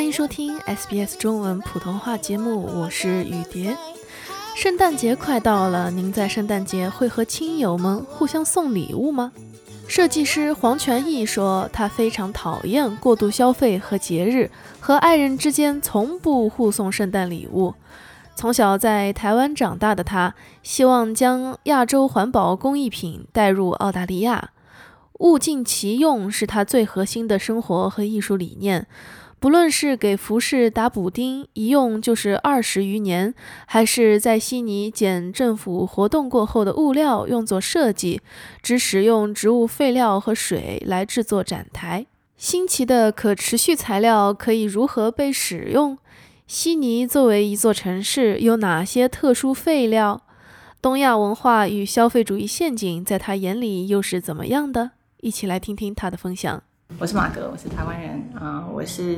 欢迎收听 SBS 中文普通话节目，我是雨蝶。圣诞节快到了，您在圣诞节会和亲友们互相送礼物吗？设计师黄全义说，他非常讨厌过度消费和节日，和爱人之间从不互送圣诞礼物。从小在台湾长大的他，希望将亚洲环保工艺品带入澳大利亚。物尽其用是他最核心的生活和艺术理念。不论是给服饰打补丁，一用就是二十余年，还是在悉尼捡政府活动过后的物料用作设计，只使用植物废料和水来制作展台。新奇的可持续材料可以如何被使用？悉尼作为一座城市，有哪些特殊废料？东亚文化与消费主义陷阱在他眼里又是怎么样的？一起来听听他的分享。我是马哥，我是台湾人啊，我是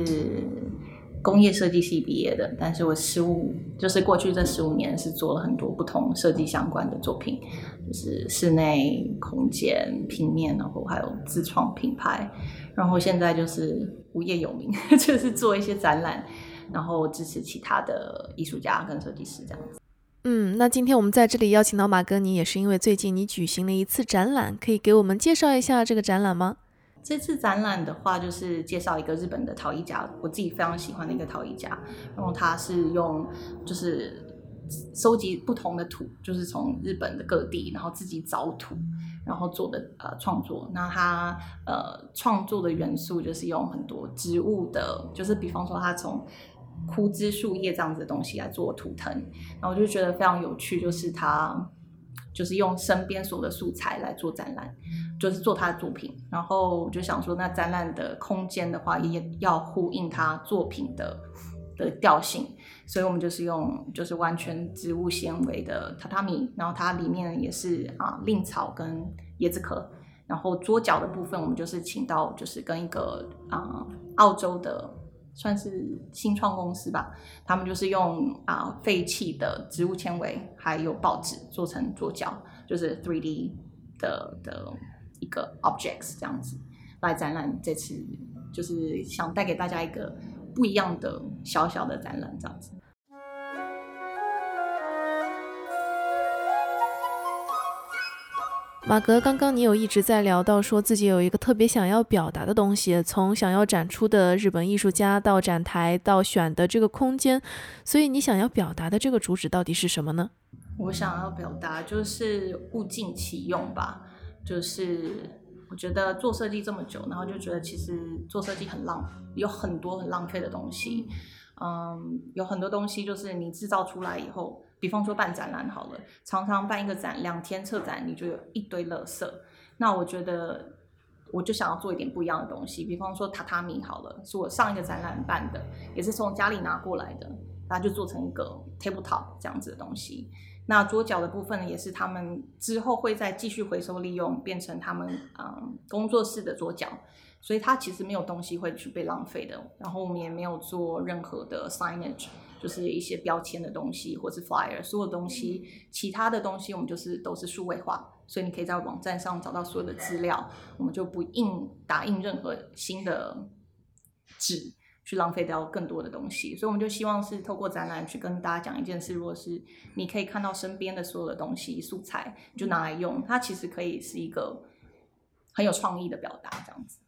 工业设计系毕业的，但是我十五就是过去这十五年是做了很多不同设计相关的作品，就是室内空间、平面，然后还有自创品牌，然后现在就是无业游民，就是做一些展览，然后支持其他的艺术家跟设计师这样子。嗯，那今天我们在这里邀请到马哥，你也是因为最近你举行了一次展览，可以给我们介绍一下这个展览吗？这次展览的话，就是介绍一个日本的陶艺家，我自己非常喜欢的一个陶艺家。然后他是用就是收集不同的土，就是从日本的各地，然后自己找土，然后做的呃创作。那他呃创作的元素就是用很多植物的，就是比方说他从枯枝树叶这样子的东西来做图腾。然后我就觉得非常有趣，就是他就是用身边所有的素材来做展览。就是做他的作品，然后我就想说，那展览的空间的话，也要呼应他作品的的调性，所以我们就是用就是完全植物纤维的榻榻米，然后它里面也是啊蔺草跟椰子壳，然后桌角的部分我们就是请到就是跟一个啊澳洲的算是新创公司吧，他们就是用啊废弃的植物纤维还有报纸做成桌角，就是 3D 的的。一个 objects 这样子来展览，这次就是想带给大家一个不一样的小小的展览，这样子。马格，刚刚你有一直在聊到说自己有一个特别想要表达的东西，从想要展出的日本艺术家到展台到选的这个空间，所以你想要表达的这个主旨到底是什么呢？我想要表达就是物尽其用吧。就是我觉得做设计这么久，然后就觉得其实做设计很浪，有很多很浪费的东西。嗯，有很多东西就是你制造出来以后，比方说办展览好了，常常办一个展两天策展，你就有一堆垃圾。那我觉得我就想要做一点不一样的东西，比方说榻榻米好了，是我上一个展览办的，也是从家里拿过来的，然后就做成一个 tabletop 这样子的东西。那桌角的部分呢，也是他们之后会再继续回收利用，变成他们嗯工作室的桌角，所以它其实没有东西会去被浪费的。然后我们也没有做任何的 signage，就是一些标签的东西或是 flyer，所有东西，其他的东西我们就是都是数位化，所以你可以在网站上找到所有的资料，我们就不印打印任何新的纸。去浪费掉更多的东西，所以我们就希望是透过展览去跟大家讲一件事：，如果是你可以看到身边的所有的东西素材，就拿来用，它其实可以是一个很有创意的表达，这样子。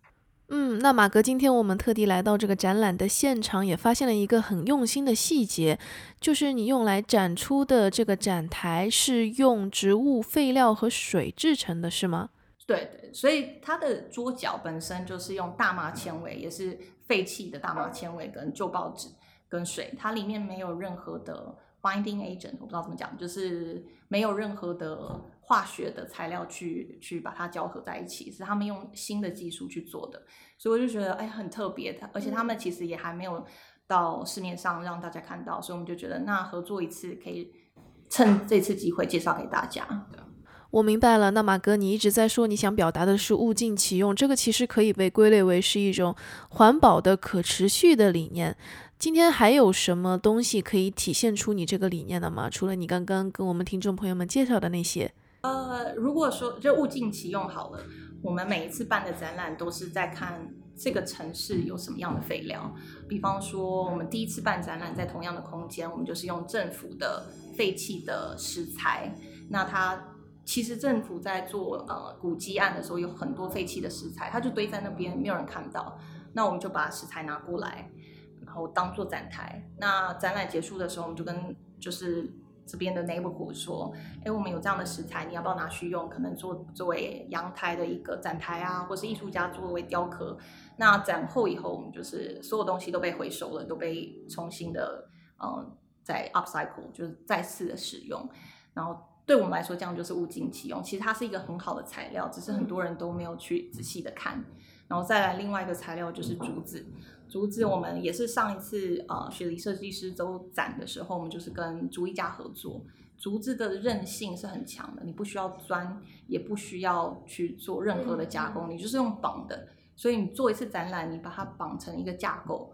嗯，那马哥，今天我们特地来到这个展览的现场，也发现了一个很用心的细节，就是你用来展出的这个展台是用植物废料和水制成的，是吗？对对，所以它的桌角本身就是用大麻纤维，也是废弃的大麻纤维跟旧报纸跟水，它里面没有任何的 binding agent，我不知道怎么讲，就是没有任何的化学的材料去去把它交合在一起，是他们用新的技术去做的，所以我就觉得哎很特别的，而且他们其实也还没有到市面上让大家看到，所以我们就觉得那合作一次可以趁这次机会介绍给大家。我明白了，那马哥，你一直在说你想表达的是物尽其用，这个其实可以被归类为是一种环保的、可持续的理念。今天还有什么东西可以体现出你这个理念的吗？除了你刚刚跟我们听众朋友们介绍的那些？呃，如果说就物尽其用好了，我们每一次办的展览都是在看这个城市有什么样的废料。比方说，我们第一次办展览，在同样的空间，我们就是用政府的废弃的石材。那它其实政府在做呃古迹案的时候，有很多废弃的石材，它就堆在那边，没有人看到。那我们就把石材拿过来，然后当做展台。那展览结束的时候，我们就跟就是这边的 neighborhood 说，哎，我们有这样的食材，你要不要拿去用？可能做作为阳台的一个展台啊，或是艺术家作为雕刻。那展后以后，我们就是所有东西都被回收了，都被重新的嗯在 upcycle，就是再次的使用。然后对我们来说，这样就是物尽其用。其实它是一个很好的材料，只是很多人都没有去仔细的看。然后再来另外一个材料就是竹子，竹子我们也是上一次呃雪梨设计师周展的时候，我们就是跟竹艺家合作。竹子的韧性是很强的，你不需要钻，也不需要去做任何的加工，你就是用绑的。所以你做一次展览，你把它绑成一个架构，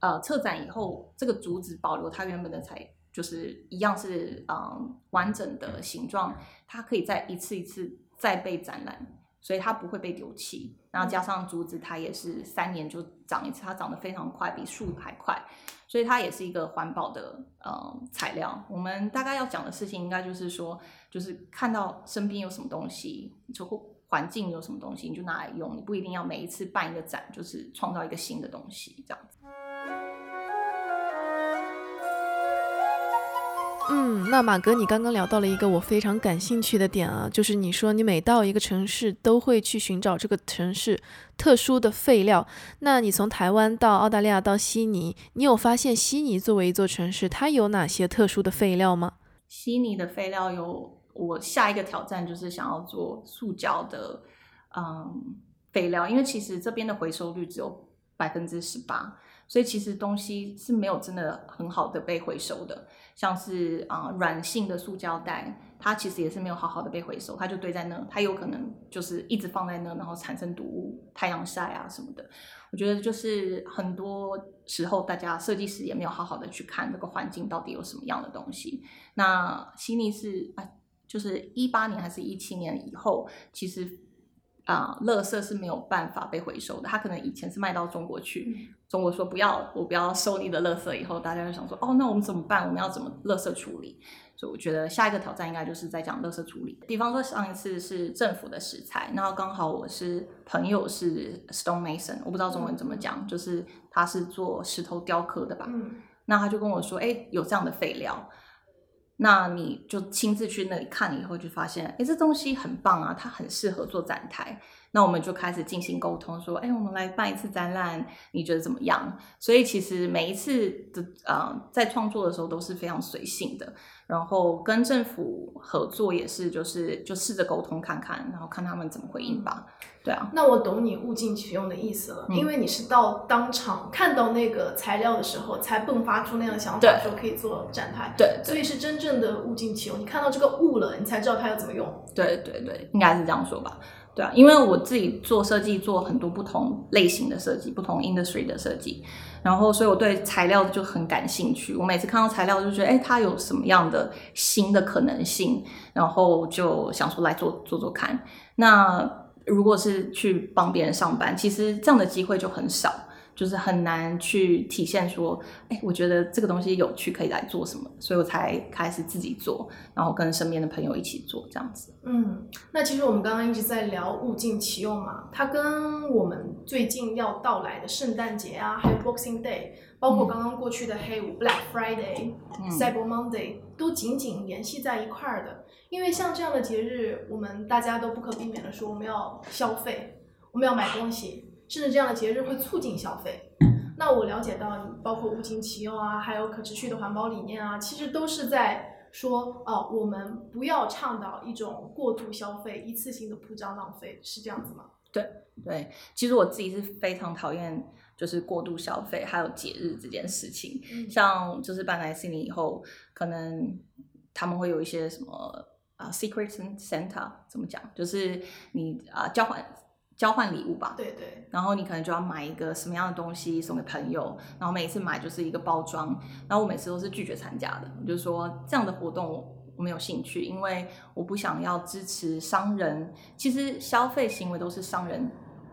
呃，策展以后，这个竹子保留它原本的材，就是一样是嗯完整的形状，它可以再一次一次再被展览。所以它不会被丢弃，然后加上竹子，它也是三年就长一次，它长得非常快，比树还快，所以它也是一个环保的呃材料。我们大概要讲的事情，应该就是说，就是看到身边有什么东西，就环境有什么东西，你就拿来用，你不一定要每一次办一个展，就是创造一个新的东西这样子。嗯，那马哥，你刚刚聊到了一个我非常感兴趣的点啊，就是你说你每到一个城市都会去寻找这个城市特殊的废料。那你从台湾到澳大利亚到悉尼，你有发现悉尼作为一座城市，它有哪些特殊的废料吗？悉尼的废料有，我下一个挑战就是想要做塑胶的，嗯，废料，因为其实这边的回收率只有百分之十八。所以其实东西是没有真的很好的被回收的，像是啊软性的塑胶袋，它其实也是没有好好的被回收，它就堆在那，它有可能就是一直放在那，然后产生毒物，太阳晒啊什么的。我觉得就是很多时候大家设计师也没有好好的去看这个环境到底有什么样的东西。那悉尼是啊，就是一八年还是一七年以后，其实。啊，垃圾是没有办法被回收的。他可能以前是卖到中国去，中国说不要，我不要收你的垃圾。以后大家就想说，哦，那我们怎么办？我们要怎么垃圾处理？所以我觉得下一个挑战应该就是在讲垃圾处理。比方说上一次是政府的食材，然后刚好我是朋友是 stone mason，我不知道中文怎么讲，就是他是做石头雕刻的吧？嗯，那他就跟我说，哎，有这样的废料。那你就亲自去那里看了以后，就发现，哎，这东西很棒啊，它很适合做展台。那我们就开始进行沟通，说，哎，我们来办一次展览，你觉得怎么样？所以其实每一次的呃，在创作的时候都是非常随性的。然后跟政府合作也是，就是就试着沟通看看，然后看他们怎么回应吧。对啊，那我懂你物尽其用的意思了，因为你是到当场看到那个材料的时候，才迸发出那样的想法，说可以做展台。对，所以是真正的物尽其用。你看到这个物了，你才知道它要怎么用。对对对，应该是这样说吧。对啊，因为我自己做设计，做很多不同类型的设计，不同 industry 的设计，然后所以我对材料就很感兴趣。我每次看到材料，就觉得哎，它有什么样的新的可能性，然后就想说来做做做看。那如果是去帮别人上班，其实这样的机会就很少。就是很难去体现说，哎，我觉得这个东西有趣，可以来做什么，所以我才开始自己做，然后跟身边的朋友一起做这样子。嗯，那其实我们刚刚一直在聊物尽其用嘛，它跟我们最近要到来的圣诞节啊，还有 Boxing Day，包括刚刚过去的黑五 Black Friday、Cyber Monday，都紧紧联系在一块儿的。因为像这样的节日，我们大家都不可避免的说，我们要消费，我们要买东西。甚至这样的节日会促进消费。那我了解到，你包括物尽其用啊，还有可持续的环保理念啊，其实都是在说，哦，我们不要倡导一种过度消费、一次性的铺张浪费，是这样子吗？对对，其实我自己是非常讨厌就是过度消费，还有节日这件事情。像就是搬来悉尼以后，可能他们会有一些什么啊，Secret Santa 怎么讲？就是你啊交换。交换礼物吧，对对，然后你可能就要买一个什么样的东西送给朋友，然后每一次买就是一个包装，然后我每次都是拒绝参加的，就是说这样的活动我没有兴趣，因为我不想要支持商人，其实消费行为都是商人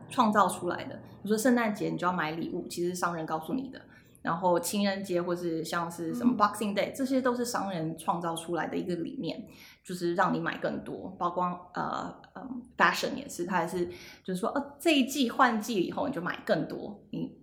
创造出来的。比如说圣诞节你就要买礼物，其实是商人告诉你的。然后情人节或是像是什么 Boxing Day，这些都是商人创造出来的一个理念，就是让你买更多。包括呃嗯 Fashion 也是，它也是就是说，呃这一季换季以后你就买更多。你，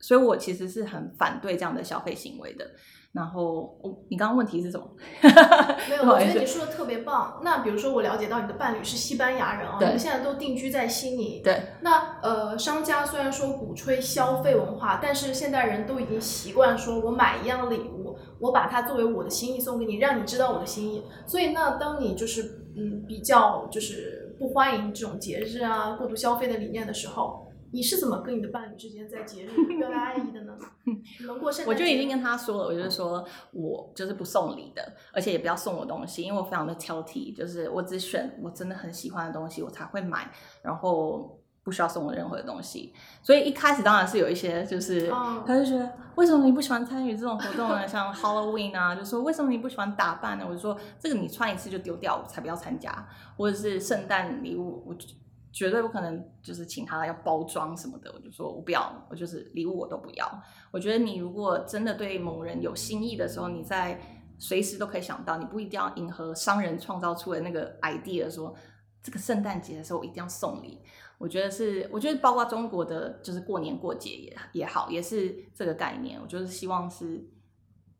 所以我其实是很反对这样的消费行为的。然后，哦，你刚刚问题是什么？没有，我觉得你说的特别棒。那比如说，我了解到你的伴侣是西班牙人啊，你们现在都定居在悉尼。对。那呃，商家虽然说鼓吹消费文化，但是现代人都已经习惯说，我买一样礼物，我把它作为我的心意送给你，让你知道我的心意。所以，那当你就是嗯比较就是不欢迎这种节日啊、过度消费的理念的时候。你是怎么跟你的伴侣之间在节日表达爱意的呢？能过圣诞我就已经跟他说了，我就是说我就是不送礼的，而且也不要送我东西，因为我非常的挑剔，就是我只选我真的很喜欢的东西，我才会买，然后不需要送我任何的东西。所以一开始当然是有一些，就是他就觉得为什么你不喜欢参与这种活动呢？像 Halloween 啊，就说为什么你不喜欢打扮呢？我就说这个你穿一次就丢掉，我才不要参加，或者是圣诞礼物，我。绝对不可能，就是请他要包装什么的，我就说我不要，我就是礼物我都不要。我觉得你如果真的对某人有心意的时候，你在随时都可以想到，你不一定要迎合商人创造出的那个 idea，说这个圣诞节的时候我一定要送礼。我觉得是，我觉得包括中国的就是过年过节也也好，也是这个概念。我就是希望是。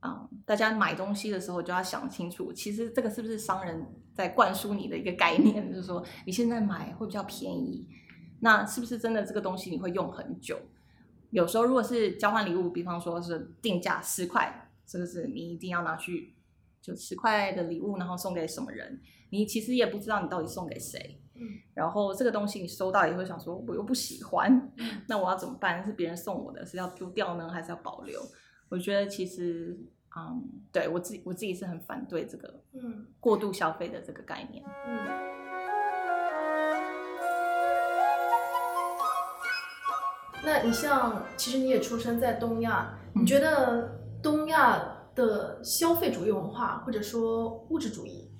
啊，大家买东西的时候就要想清楚，其实这个是不是商人在灌输你的一个概念，就是说你现在买会比较便宜，那是不是真的这个东西你会用很久？有时候如果是交换礼物，比方说是定价十块，是不是你一定要拿去，就十块的礼物，然后送给什么人？你其实也不知道你到底送给谁。嗯，然后这个东西你收到也会想说，我又不喜欢，那我要怎么办？是别人送我的，是要丢掉呢，还是要保留？我觉得其实，嗯，对我自己我自己是很反对这个，嗯，过度消费的这个概念。嗯。那你像，其实你也出生在东亚，你觉得东亚的消费主义文化或者说物质主义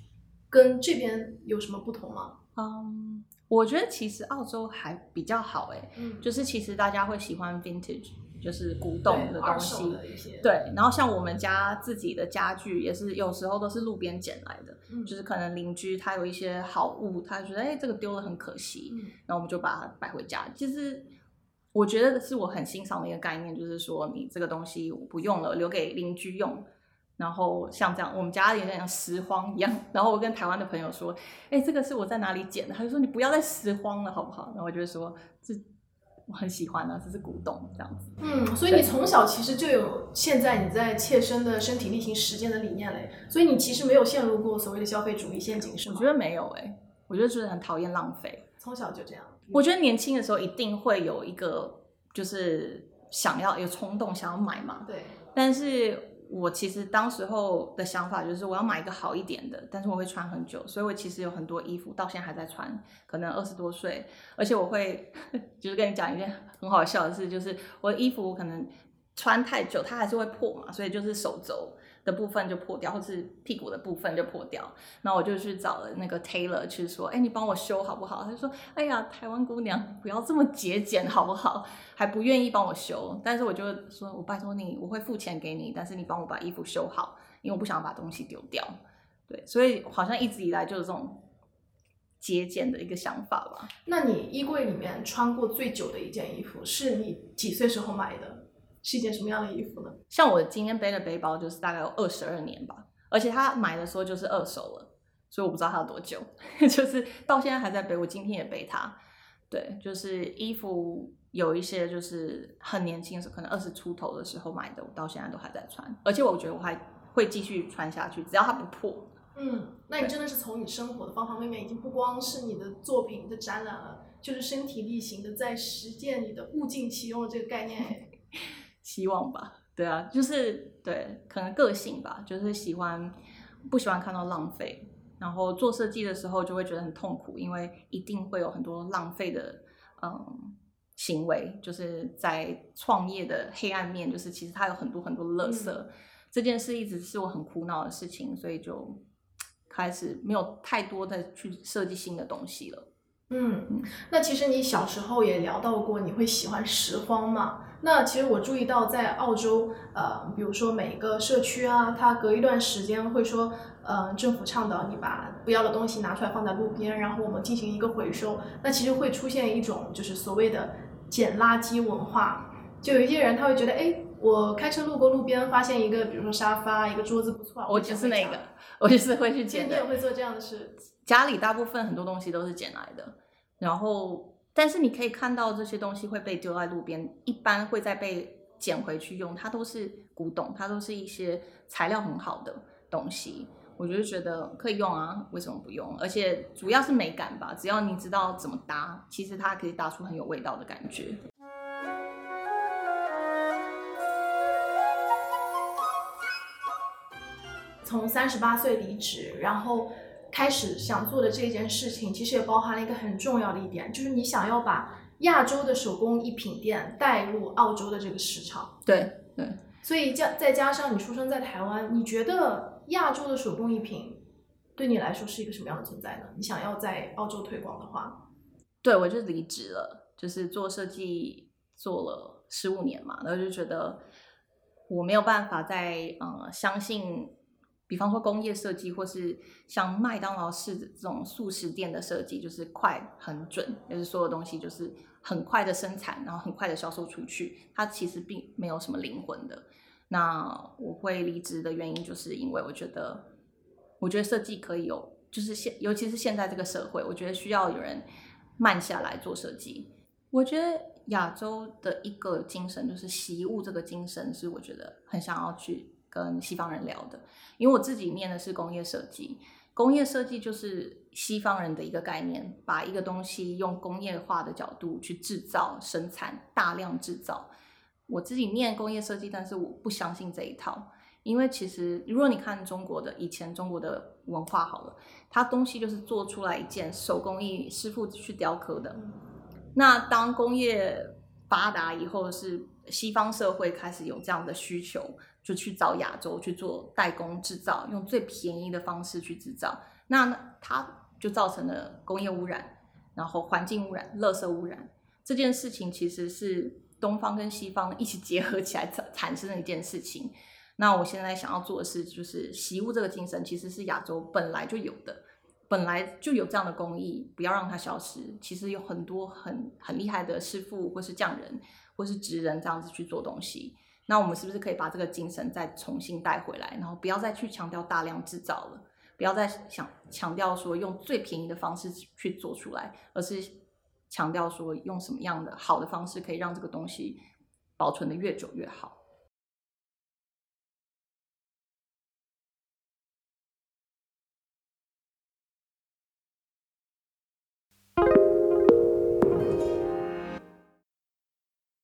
跟这边有什么不同吗？嗯，我觉得其实澳洲还比较好，哎，嗯，就是其实大家会喜欢 vintage。就是古董的东西，对，然后像我们家自己的家具也是有时候都是路边捡来的，就是可能邻居他有一些好物，他觉得哎这个丢了很可惜，然后我们就把它摆回家。其实我觉得是我很欣赏的一个概念，就是说你这个东西我不用了，留给邻居用。然后像这样，我们家有点像拾荒一样。然后我跟台湾的朋友说，哎，这个是我在哪里捡的？他就说你不要再拾荒了，好不好？然后我就说这。我很喜欢啊，这是古董这样子。嗯，所以你从小其实就有现在你在切身的身体力行实践的理念嘞，所以你其实没有陷入过所谓的消费主义陷阱，是吗？我觉得没有哎，我觉得就是很讨厌浪费。从小就这样。我觉得年轻的时候一定会有一个就是想要有冲动想要买嘛。对。但是。我其实当时候的想法就是我要买一个好一点的，但是我会穿很久，所以我其实有很多衣服到现在还在穿，可能二十多岁，而且我会 就是跟你讲一件很好笑的事，就是我的衣服可能穿太久它还是会破嘛，所以就是手肘。的部分就破掉，或是屁股的部分就破掉，那我就去找了那个 tailor 去说，哎，你帮我修好不好？他就说，哎呀，台湾姑娘不要这么节俭好不好？还不愿意帮我修，但是我就说，我拜托你，我会付钱给你，但是你帮我把衣服修好，因为我不想把东西丢掉。对，所以好像一直以来就是这种节俭的一个想法吧。那你衣柜里面穿过最久的一件衣服，是你几岁时候买的？是一件什么样的衣服呢？像我今天背的背包就是大概有二十二年吧，而且他买的时候就是二手了，所以我不知道它有多久，就是到现在还在背。我今天也背它，对，就是衣服有一些就是很年轻的时候，可能二十出头的时候买的，我到现在都还在穿，而且我觉得我还会继续穿下去，只要它不破。嗯，那你真的是从你生活的方方面面，已经不光是你的作品的展览了，就是身体力行的在实践你的物尽其用的这个概念。希望吧，对啊，就是对，可能个性吧，就是喜欢不喜欢看到浪费，然后做设计的时候就会觉得很痛苦，因为一定会有很多浪费的嗯行为，就是在创业的黑暗面，就是其实它有很多很多垃圾，这件事一直是我很苦恼的事情，所以就开始没有太多的去设计新的东西了。嗯，那其实你小时候也聊到过，你会喜欢拾荒嘛？那其实我注意到，在澳洲，呃，比如说每个社区啊，它隔一段时间会说，呃，政府倡导你把不要的东西拿出来放在路边，然后我们进行一个回收。那其实会出现一种就是所谓的捡垃圾文化，就有一些人他会觉得，哎，我开车路过路边，发现一个比如说沙发、一个桌子不错，我就是那个，我就是会去捡的。你也会做这样的事？家里大部分很多东西都是捡来的，然后。但是你可以看到这些东西会被丢在路边，一般会再被捡回去用。它都是古董，它都是一些材料很好的东西，我就觉得可以用啊，为什么不用？而且主要是美感吧，只要你知道怎么搭，其实它可以搭出很有味道的感觉。从三十八岁离职，然后。开始想做的这件事情，其实也包含了一个很重要的一点，就是你想要把亚洲的手工艺品店带入澳洲的这个市场。对对，所以加再加上你出生在台湾，你觉得亚洲的手工艺品对你来说是一个什么样的存在呢？你想要在澳洲推广的话，对我就离职了，就是做设计做了十五年嘛，然后就觉得我没有办法再呃相信。比方说工业设计，或是像麦当劳式这种素食店的设计，就是快很准，就是所有东西就是很快的生产，然后很快的销售出去，它其实并没有什么灵魂的。那我会离职的原因，就是因为我觉得，我觉得设计可以有，就是现，尤其是现在这个社会，我觉得需要有人慢下来做设计。我觉得亚洲的一个精神，就是习物这个精神，是我觉得很想要去。跟西方人聊的，因为我自己念的是工业设计，工业设计就是西方人的一个概念，把一个东西用工业化的角度去制造、生产、大量制造。我自己念工业设计，但是我不相信这一套，因为其实如果你看中国的以前中国的文化好了，它东西就是做出来一件手工艺师傅去雕刻的。那当工业发达以后，是西方社会开始有这样的需求。就去找亚洲去做代工制造，用最便宜的方式去制造，那它就造成了工业污染，然后环境污染、垃圾污染。这件事情其实是东方跟西方一起结合起来产产生的一件事情。那我现在想要做的是，就是习物这个精神其实是亚洲本来就有的，本来就有这样的工艺，不要让它消失。其实有很多很很厉害的师傅，或是匠人，或是职人这样子去做东西。那我们是不是可以把这个精神再重新带回来，然后不要再去强调大量制造了，不要再想强调说用最便宜的方式去做出来，而是强调说用什么样的好的方式可以让这个东西保存的越久越好。